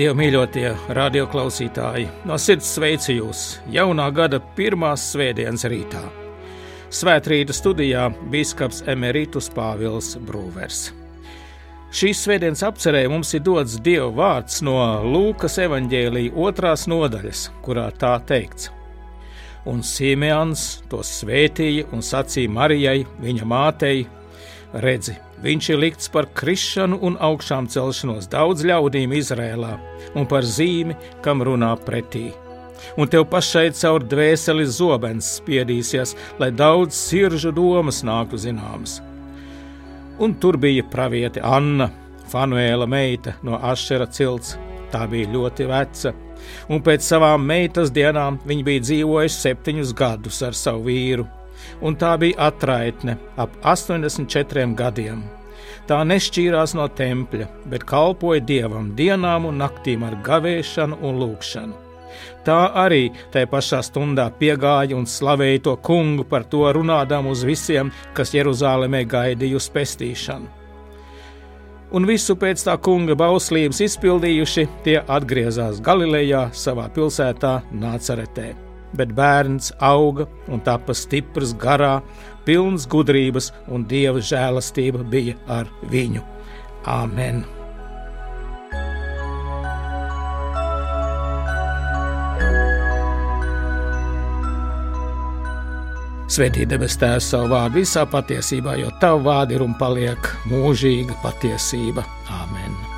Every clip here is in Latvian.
Dievu mīļotie radioklausītāji, no sirds sveicu jūs jaunā gada pirmās svētdienas rītā. Svētrīta studijā biskups Emerītus Pāvils Brūvers. Šīs svētdienas apcerē mums ir dots Dieva vārds no Lūkas evanģēlīja otrās nodaļas, kurā tā teikts: Un Simeons to svētīja un sacīja Marijai, viņa mātei: Redzi, viņš ir likts par krišanu un augšām celšanos daudz ļaudīm Izrēlā un par zīmi, kam runā pretī. Un tev pašai caur dvēseli zobens spiedīsies, lai daudz siržu domas nāktu zināmas. Un tur bija praviete Anna, Fanuēla meita no Ašera cilts. Tā bija ļoti veca, un pēc savām meitas dienām viņa bija dzīvojusi septiņus gadus ar savu vīru un tā bija atraitne ap 84 gadiem. Tā nešķīrās no tempļa, bet kalpoja dievam dienām un naktīm ar gavēšanu un lūgšanu. Tā arī tajā pašā stundā piegāja un slavēja to kungu par to runādām uz visiem, kas Jeruzalemē gaidīja uz pestīšanu. Un visu pēc tā kunga bauslības izpildījuši, tie atgriezās Galilejā, savā pilsētā Nācaretē bet bērns auga un tapa stiprs garā, pilns gudrības, un dieva žēlastība bija ar viņu. Āmen! Svētī debes Tēvs savu vārdu visā patiesībā, jo Tavu vārdu ir un paliek mūžīga patiesība. Āmen!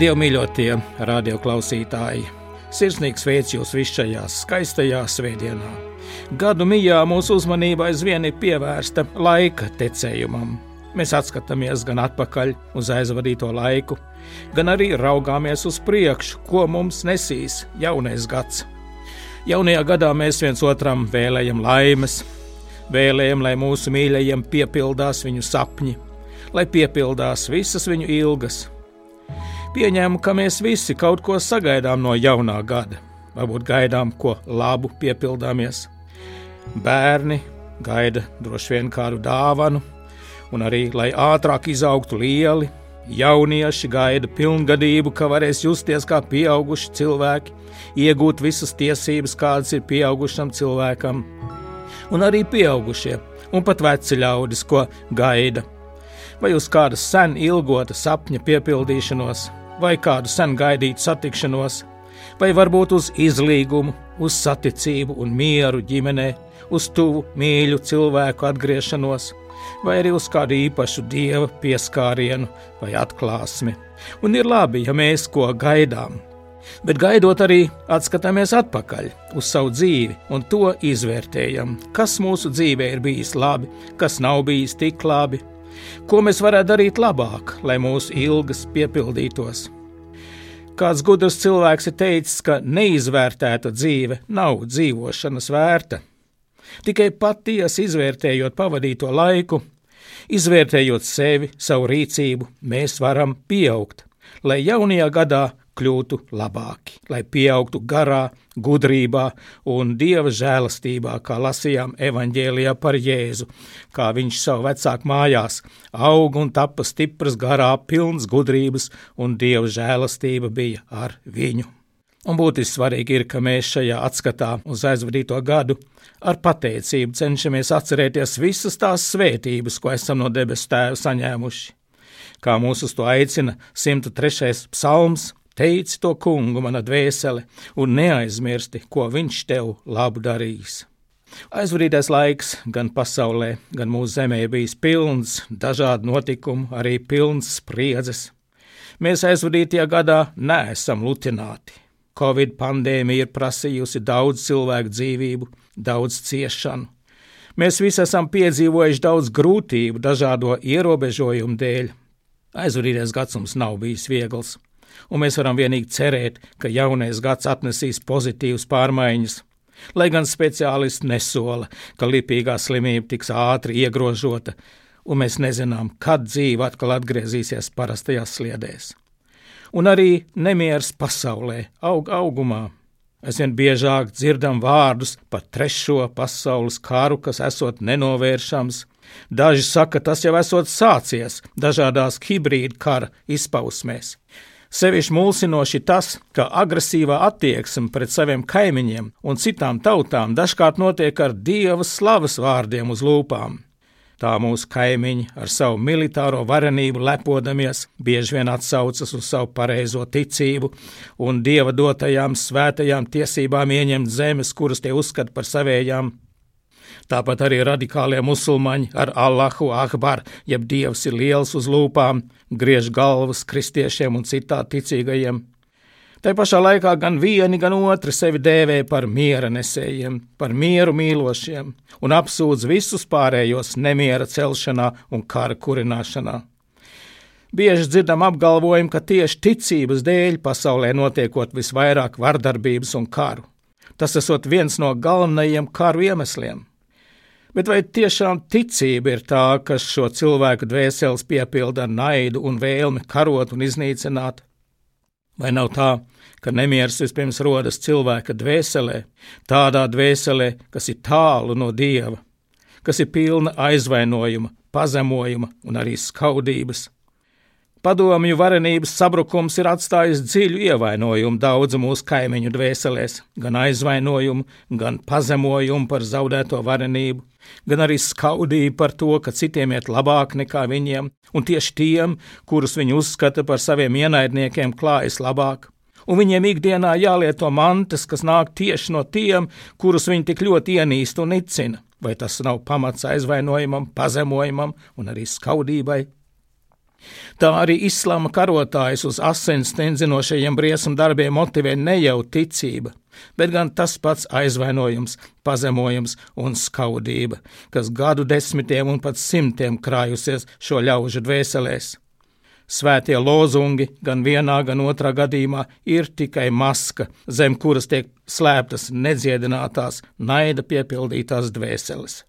Dievu mīļotie radioklausītāji, sirsnīgs veids jūs visus šajā skaistajā svētdienā. Gadu mijā mūsu uzmanība aizvien ir pievērsta laika tecējumam. Mēs atskatāmies gan atpakaļ uz aizvadīto laiku, gan arī raugāmies uz priekšu, ko mums nesīs jaunais gads. Jaunajā gadā mēs viens otram vēlējam laimes, vēlējam, lai mūsu mīļajiem piepildās viņu sapņi, lai piepildās visas viņu ilgas, Pieņēmu, ka mēs visi kaut ko sagaidām no jaunā gada. Varbūt gaidām ko labu, piepildāmies. Bērni gaida droši vien kādu dāvanu, un arī, lai ātrāk izaugtu lieli, jaunieši gaida pilngadību, ka varēs justies kā pieauguši cilvēki, iegūt visas tiesības, kādas ir pieaugušam cilvēkam, un arī pieaugušie, un pat veci ļaudis, ko gaida. Vai uz kāda sen ilgota sapņa piepildīšanos, vai kādu sen gaidītu satikšanos, vai varbūt uz izlīgumu, uz saticību un mieru ģimenē, uz tuvu mīļu cilvēku atgriešanos, vai arī uz kādu īpašu dieva pieskārienu vai atklāsmi. Un ir labi, ja mēs ko gaidām, bet gaidot arī atskatāmies atpakaļ uz savu dzīvi un to izvērtējam, kas mūsu dzīvē ir bijis labi, kas nav bijis tik labi, Ko mēs varētu darīt labāk, lai mūsu ilgas piepildītos? Kāds gudrs cilvēks ir teicis, ka neizvērtēta dzīve nav dzīvošanas vērta. Tikai patiesi izvērtējot pavadīto laiku, izvērtējot sevi, savu rīcību, mēs varam pieaugt, lai jaunajā gadā kļūtu labāki, lai pieaugtu garā, gudrībā un dieva žēlastībā, kā lasījām evanģēlijā par Jēzu, kā viņš savu vecāku mājās aug un tapa stiprs garā, pilns gudrības un dieva žēlastība bija ar viņu. Un būtiski svarīgi ir, ka mēs šajā atskatā uz aizvadīto gadu ar pateicību cenšamies atcerēties visas tās svētības, ko esam no debesu tēva saņēmuši. Kā mūs uz to aicina 103. psalms, Teici to kungu, mana dvēsele, un neaizmirsti, ko viņš tev labu darīs. Aizvadītais laiks gan pasaulē, gan mūsu zemē bijis pilns dažādu notikumu, arī pilns spriedzes. Mēs aizvadītajā gadā neesam lutināti. Covid pandēmija ir prasījusi daudz cilvēku dzīvību, daudz ciešanu. Mēs visi esam piedzīvojuši daudz grūtību dažādo ierobežojumu dēļ. Aizvadītais gads mums nav bijis viegls, un mēs varam vienīgi cerēt, ka jaunais gads atnesīs pozitīvas pārmaiņas. Lai gan speciālisti nesola, ka lipīgā slimība tiks ātri iegrožota, un mēs nezinām, kad dzīve atkal atgriezīsies parastajās sliedēs. Un arī nemieris pasaulē aug augumā. Aizvien biežāk dzirdam vārdus par trešo pasaules karu, kas esot nenovēršams. Daži saka, tas jau esot sācies dažādās hibrīda kara izpausmēs. Sevišķi mulsinoši tas, ka agresīvā attieksme pret saviem kaimiņiem un citām tautām dažkārt notiek ar dieva slavas vārdiem uz lūpām. Tā mūsu kaimiņi ar savu militāro varenību lepodamies, bieži vien atsaucas uz savu pareizo ticību un dieva dotajām svētajām tiesībām ieņemt zemes, kuras tie uzskata par savējām. Tāpat arī radikālie musulmaņi ar Allahu Akbar, jeb Dievs ir liels uz lūpām, griež galvas kristiešiem un citā ticīgajiem. Tā pašā laikā gan vieni, gan otri sevi dēvē par miera nesējiem, par mieru mīlošiem un apsūdz visus pārējos nemiera celšanā un kara kurināšanā. Bieži dzirdam apgalvojumu, ka tieši ticības dēļ pasaulē notiekot visvairāk vardarbības un karu. Tas esot viens no galvenajiem karu iemesliem. Bet vai tiešām ticība ir tā, kas šo cilvēku dvēseles piepilda ar naidu un vēlmi karot un iznīcināt? Vai nav tā, ka nemieris vispirms rodas cilvēka dvēselē, tādā dvēselē, kas ir tālu no dieva, kas ir pilna aizvainojuma, pazemojuma un arī skaudības? Padomju varenības sabrukums ir atstājis dziļu ievainojumu daudzu mūsu kaimiņu dvēselēs, gan aizvainojumu, gan pazemojumu par zaudēto varenību, gan arī skaudību par to, ka citiem iet labāk nekā viņiem, un tieši tiem, kurus viņi uzskata par saviem ienaidniekiem, klājas labāk. Un viņiem ikdienā jālieto mantas, kas nāk tieši no tiem, kurus viņi tik ļoti ienīst un nicina. Vai tas nav pamats aizvainojumam, pazemojumam un arī skaudībai? Tā arī islāma karotājs uz asins tenzinošajiem briesmu darbiem motivē ne jau ticība, bet gan tas pats aizvainojums, pazemojums un skaudība, kas gadu desmitiem un pat simtiem krājusies šo ļaužu dvēselēs. Svētie lozungi gan vienā, gan otrā gadījumā ir tikai maska, zem kuras tiek slēptas nedziedinātās, naida piepildītās dvēseles.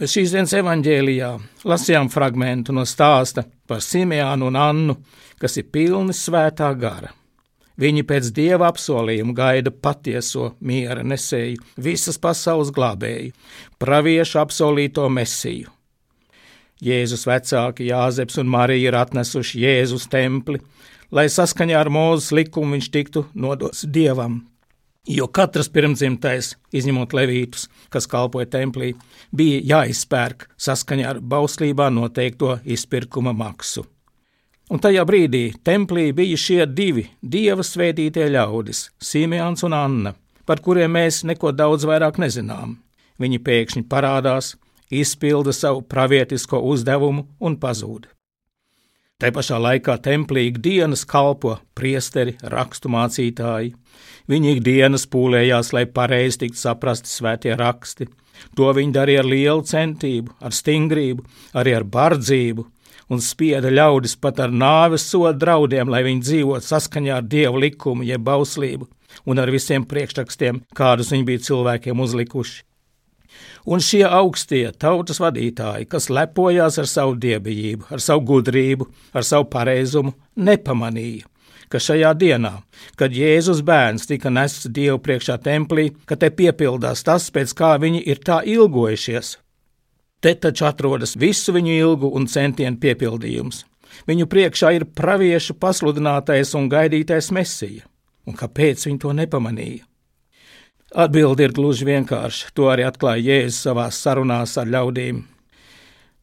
Bet šīs dienas evanģēlijā lasījām fragment no stāsta par Simēnu un Annu, kas ir pilni svētā gara. Viņi pēc dieva apsolījuma gaida patieso miera nesēju, visas pasaules glābēju, praviešu apsolīto mesiju. Jēzus vecāki Jāzeps un Marija ir atnesuši Jēzus templi, lai saskaņā ar mūzes likumu viņš tiktu nodots dievam. Jo katrs pirmdzimtais, izņemot levītus, kas kalpoja templī, bija jāizpērk saskaņā ar bauslībā noteikto izpirkuma maksu. Un tajā brīdī templī bija šie divi dieva svētītie ļaudis, Simons un Anna, par kuriem mēs neko daudz vairāk nezinām. Viņi pēkšņi parādās, izpilda savu pravietisko uzdevumu un pazūd. Tā pašā laikā templī ikdienas kalpo priesteri, raksturmācītāji. Viņi ikdienas pūlējās, lai pareizi tiktu saprasti svētie raksti. To viņi darīja ar lielu centību, ar stingrību, arī ar bardzību, un spieda ļaudis pat ar nāves sodu draudiem, lai viņi dzīvotu saskaņā ar dievu likumu, jeb bauslību, un ar visiem priekšrakstiem, kādus viņi bija cilvēkiem uzlikuši. Un šie augstie tautas vadītāji, kas lepojās ar savu dievbijību, ar savu gudrību, ar savu pareizumu, nepamanīja, ka šajā dienā, kad Jēzus bērns tika nests Dievu priekšā templī, ka te piepildās tas, pēc kā viņi ir tā ilgojušies, Te taču atrodas visu viņu ilgu un centienu piepildījums. Viņu priekšā ir praviešu pasludinātais un gaidītais mesija. Un kāpēc viņi to nepamanīja? Atbilde ir gluži vienkārša. To arī atklāja Jēzus savā sarunās ar ļaudīm.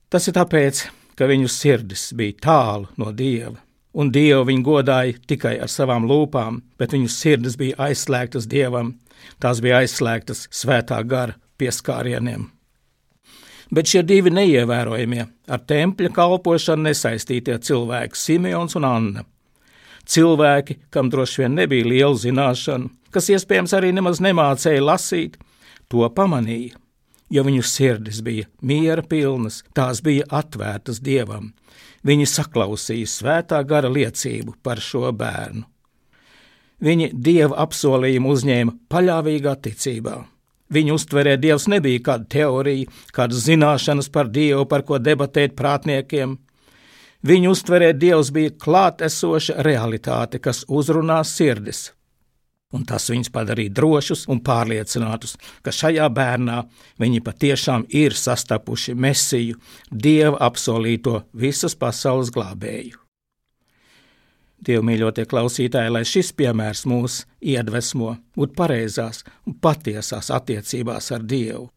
Tas ir tāpēc, ka viņu sirdis bija tālu no dieva, un dievu viņi godāja tikai ar savām lūpām, bet viņu sirdis bija aizslēgtas dievam, tās bija aizslēgtas svētā gara pieskārieniem bet šie divi neievērojamie, ar tempļa kalpošanu nesaistītie cilvēki, Simeons un Anna. Cilvēki, kam droši vien nebija liela zināšana, kas iespējams arī nemaz nemācēja lasīt, to pamanīja. jo viņu sirdis bija miera pilnas, tās bija atvērtas dievam. Viņi saklausīja svētā gara liecību par šo bērnu. Viņi dieva apsolījumu uzņēma paļāvīgā ticībā. Viņu uztverē dievs nebija kāda teorija, kādas zināšanas par dievu, par ko debatēt prātniekiem. Viņu uztverē dievs bija klātesoša realitāte, kas uzrunā sirdis, un tas viņus padarīja drošus un pārliecinātus, ka šajā bērnā viņi patiešām ir sastapuši mesiju, dieva apsolīto visas pasaules glābēju. Dievu mīļotie klausītāji, lai šis piemērs mūs iedvesmo būt pareizās un patiesās attiecībās ar Dievu.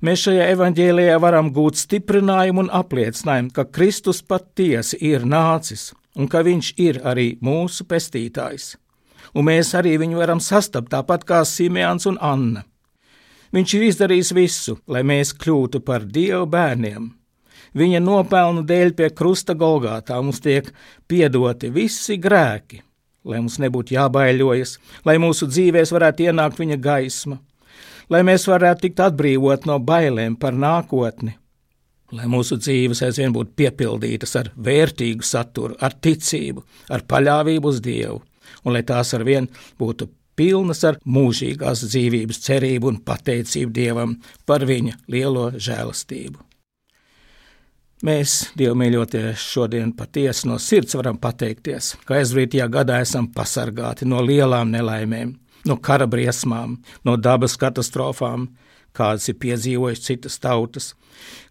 Mēs šajā evaņģēlijā varam gūt stiprinājumu un apliecinājumu, ka Kristus patiesi ir nācis un ka Viņš ir arī mūsu pestītājs un mēs arī viņu varam sastapt tāpat kā Simēns un Anna. Viņš ir izdarījis visu, lai mēs kļūtu par Dieva bērniem. Viņa nopelnu dēļ pie krusta Golgātā mums tiek piedoti visi grēki, lai mums nebūtu jābaiļojas, lai mūsu dzīvēs varētu ienākt viņa gaisma, lai mēs varētu tikt atbrīvot no bailēm par nākotni, lai mūsu dzīves aizvien būtu piepildītas ar vērtīgu saturu, ar ticību, ar paļāvību uz Dievu, un lai tās ar vien būtu pilnas ar mūžīgās dzīvības cerību un pateicību Dievam par viņa lielo žēlastību. Mēs, Dievu mīļotie, šodien patiesi no sirds varam pateikties, ka aizvītajā gadā esam pasargāti no lielām nelaimēm, no kara briesmām, no dabas katastrofām, kādas ir piedzīvojušas citas tautas,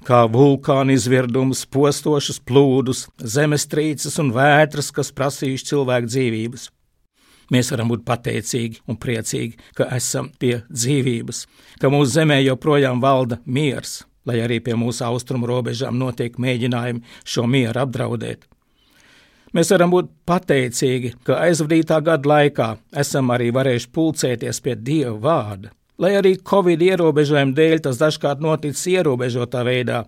kā vulkāna izvirdumus, postošus plūdus, zemestrīces un vētras, kas prasījuši cilvēku dzīvības. Mēs varam būt pateicīgi un priecīgi, ka esam pie dzīvības, ka mūsu zemē joprojām valda miers, lai arī pie mūsu austrumu robežām notiek mēģinājumi šo mieru apdraudēt. Mēs varam būt pateicīgi, ka aizvadītā gada laikā esam arī varējuši pulcēties pie Dieva vārda. Lai arī Covid ierobežojumu dēļ tas dažkārt noticis ierobežotā veidā,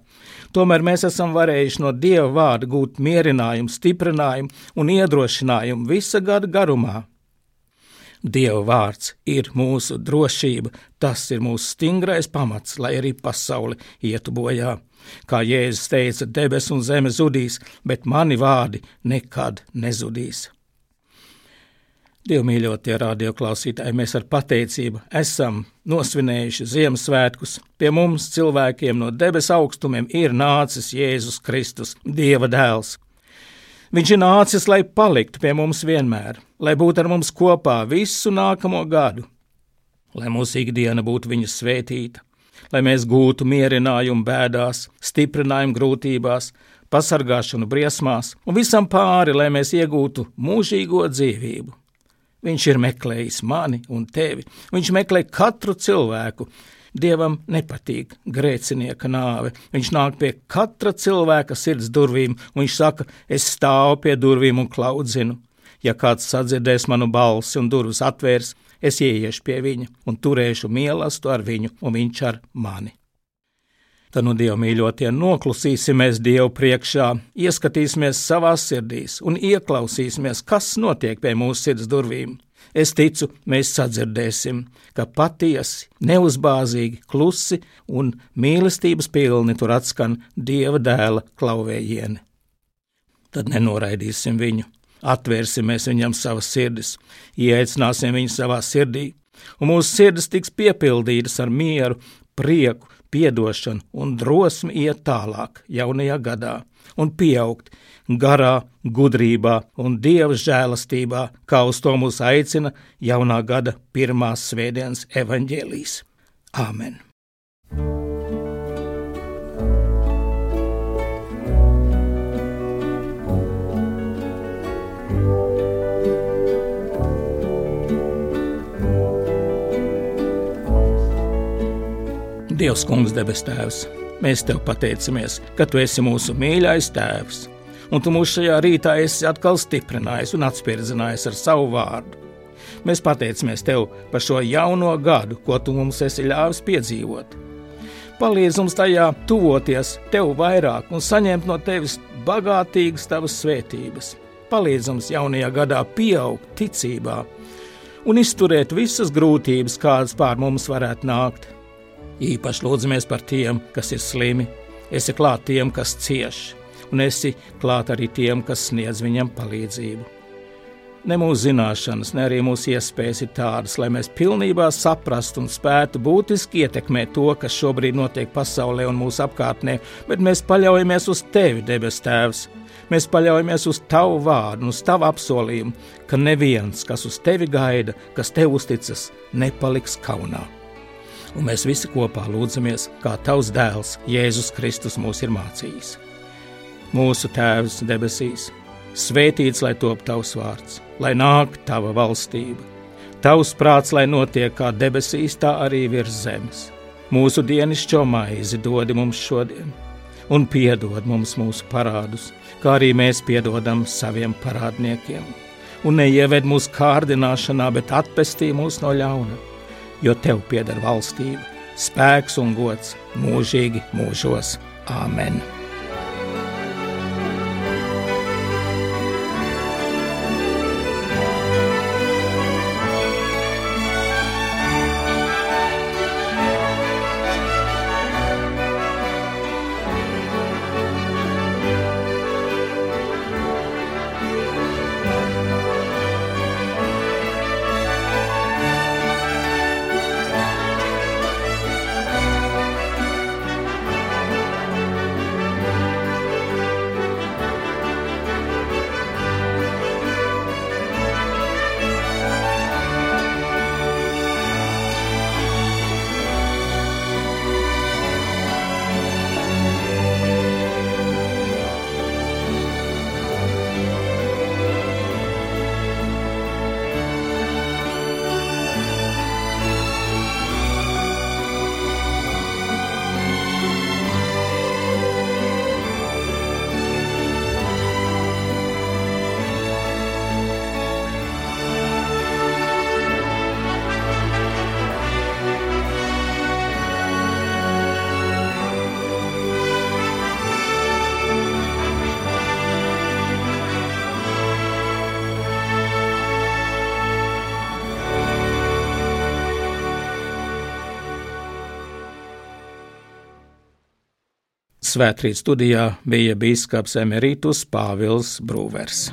tomēr mēs esam varējuši no Dieva vārda gūt mierinājumu, stiprinājumu un iedrošinājumu visa gada garumā. Dieva vārds ir mūsu drošība, tas ir mūsu stingrais pamats, lai arī pasaule ietu bojā. Kā Jēzus teica, debes un zeme zudīs, bet mani vārdi nekad nezudīs. Dievmīļotie radioklausītāji, mēs ar pateicību esam nosvinējuši Ziemassvētkus. Pie mums, cilvēkiem no debesu augstumiem, ir nācis Jēzus Kristus, Dieva dēls. Viņš ir nācis, lai paliktu pie mums vienmēr, lai būtu ar mums kopā visu nākamo gadu, lai mūsu ikdiena būtu viņa svētīta, lai mēs gūtu mierinājumu bēdās, stiprinājumu grūtībās, pasargāšanu briesmās un visam pāri, lai mēs iegūtu mūžīgo dzīvību. Viņš ir meklējis mani un tevi. Viņš meklē katru cilvēku, Dievam nepatīk grēcinieka nāve. Viņš nāk pie katra cilvēka sirds durvīm, un viņš saka, es stāvu pie durvīm un klaudzinu. Ja kāds sadzirdēs manu balsi un durvis atvērs, es ieiešu pie viņa un turēšu mīlestību ar viņu, un viņš ar mani. Tad, nu, Dieva mīļotie, noklusīsimies Dievu priekšā, ieskatīsimies savās sirdīs un ieklausīsimies, kas notiek pie mūsu sirds durvīm. Es ticu, mēs sadzirdēsim, ka patiesi, neuzbāzīgi, klusi un mīlestības pilni tur atskan Dieva dēla klauvējieni. Tad nenoraidīsim viņu, atvērsimies viņam savas sirdis, ieaicināsim viņu savā sirdī, un mūsu sirdis tiks piepildītas ar mieru, prieku, piedošanu un drosmi iet tālāk jaunajā gadā un pieaugt garā, gudrībā un dieva žēlastībā, kā uz to mūs aicina jaunā gada pirmās svētdienas evaņģēlijas. Āmen! Dievs, Kungs, debes Tēvs, mēs Tev pateicamies, ka Tu esi mūsu mīļais Tēvs un tu mūs šajā rītā esi atkal stiprinājis un atspirdzinājis ar savu vārdu. Mēs pateicamies Tev par šo jauno gadu, ko Tu mums esi ļāvis piedzīvot. Palīdz mums tajā tuvoties Tev vairāk un saņemt no Tevis bagātīgas Tavas svētības. Palīdz mums jaunajā gadā pieaugt ticībā un izturēt visas grūtības, kādas pār mums varētu nākt. Īpaši lūdzamies par tiem, kas ir slimi, esi klāt tiem, kas cieš, un esi klāt arī tiem, kas sniedz viņam palīdzību. Ne mūsu zināšanas, ne arī mūsu iespējas ir tādas, lai mēs pilnībā saprastu un spētu būtiski ietekmēt to, kas šobrīd notiek pasaulē un mūsu apkārtnē, bet mēs paļaujamies uz Tevi, debes Tēvs. Mēs paļaujamies uz Tavu vārdu, uz Tavu apsolījumu, ka neviens, kas uz Tevi gaida, kas Tev uzticas, nepaliks kaunā. Un mēs visi kopā lūdzamies, kā Tavs dēls Jēzus Kristus mūs ir mācījis. Mūsu Tēvs debesīs! Svētīts lai top tavs vārds, lai nāk tava valstība. Tavs prāts, lai notiek kā debesīs, tā arī virs zemes. Mūsu dienascho maizi dod mums šodien, un piedod mums mūsu parādus, kā arī mēs piedodam saviem parādniekiem. Un neieved mūsu kārdināšanā, bet atpestī mūs no ļauna, jo tev pieder valstība, spēks un gods mūžīgi mūžos. Āmen! Svētrīt studijā bija bīskaps Emerītus Pāvils Brūvers.